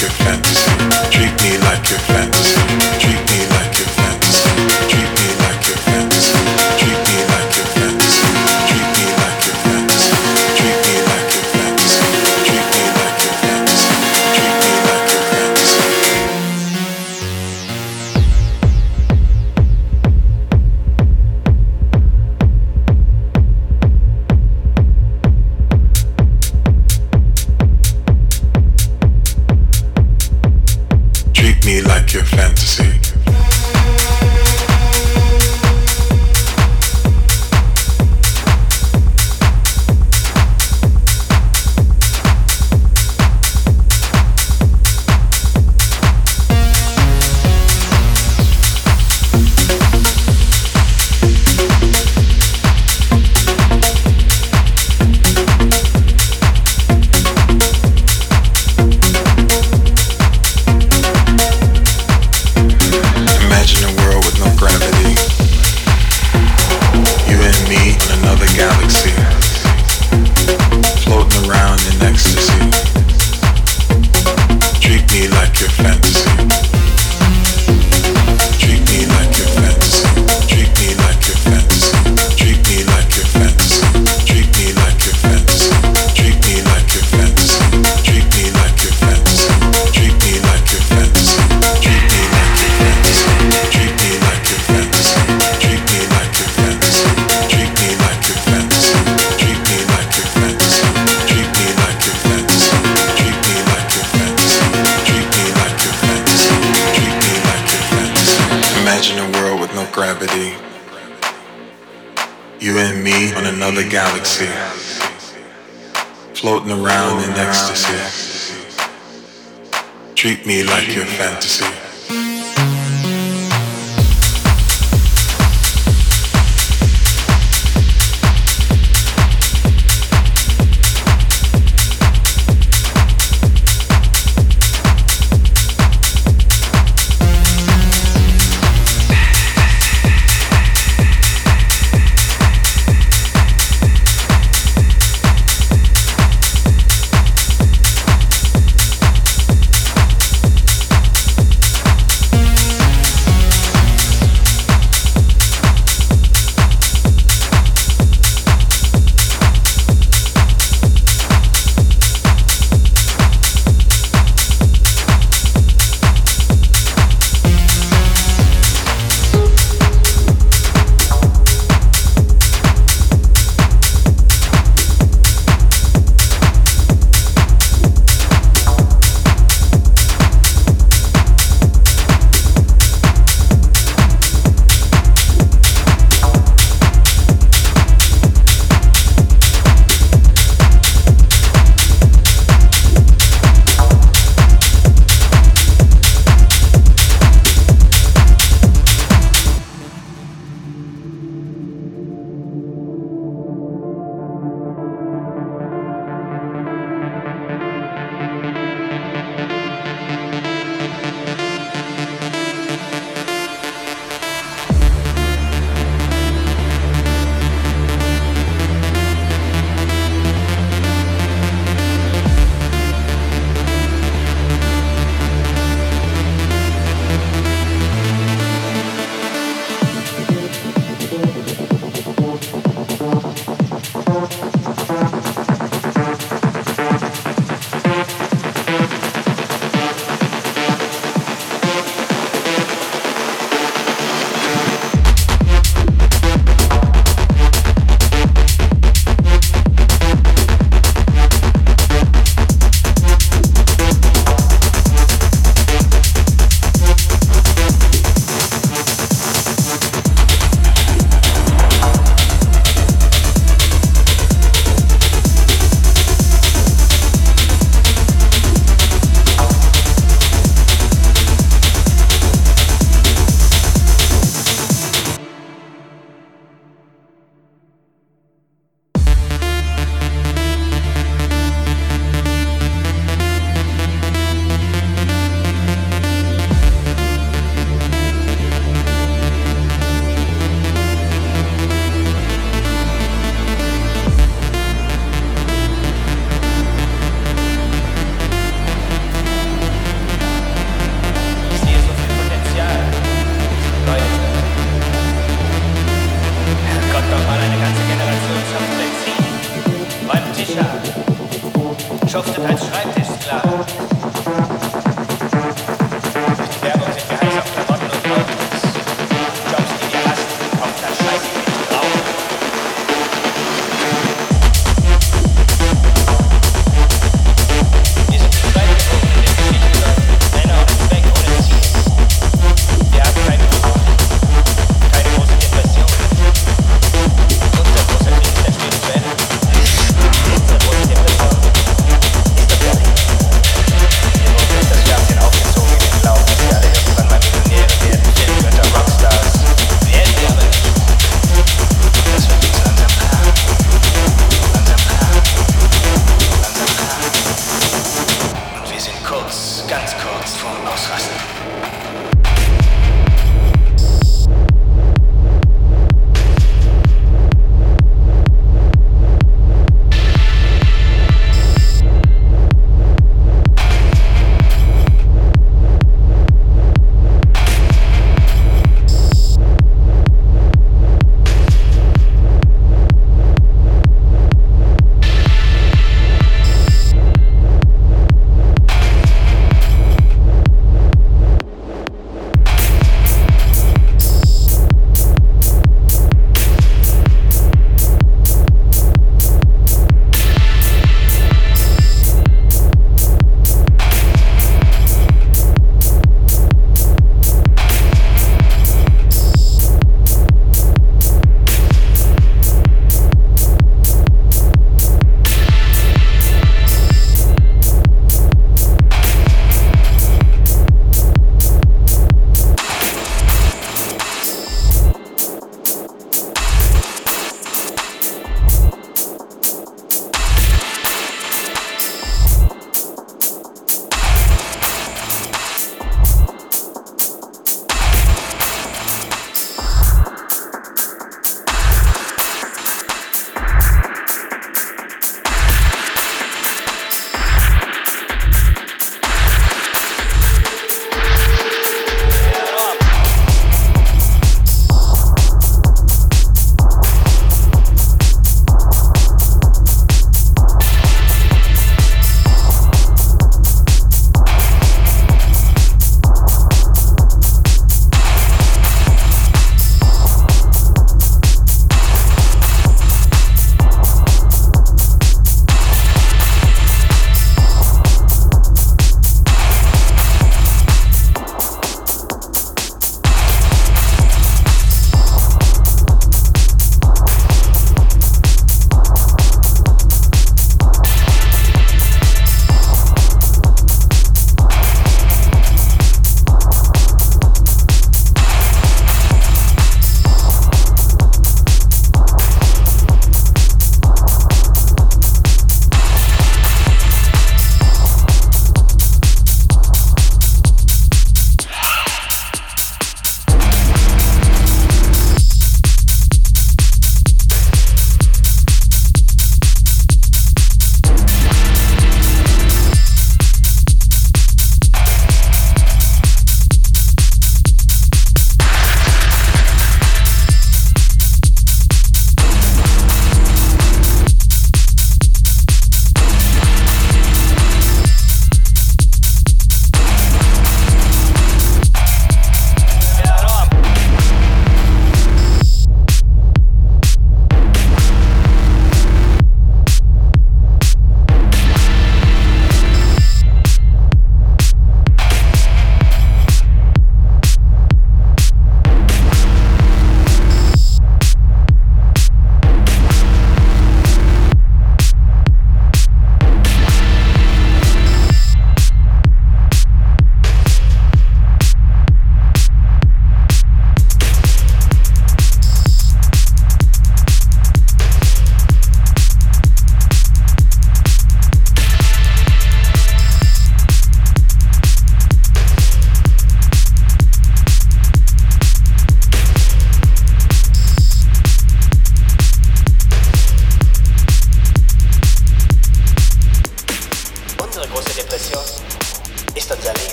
like a fantasy. Treat me like a fantasy.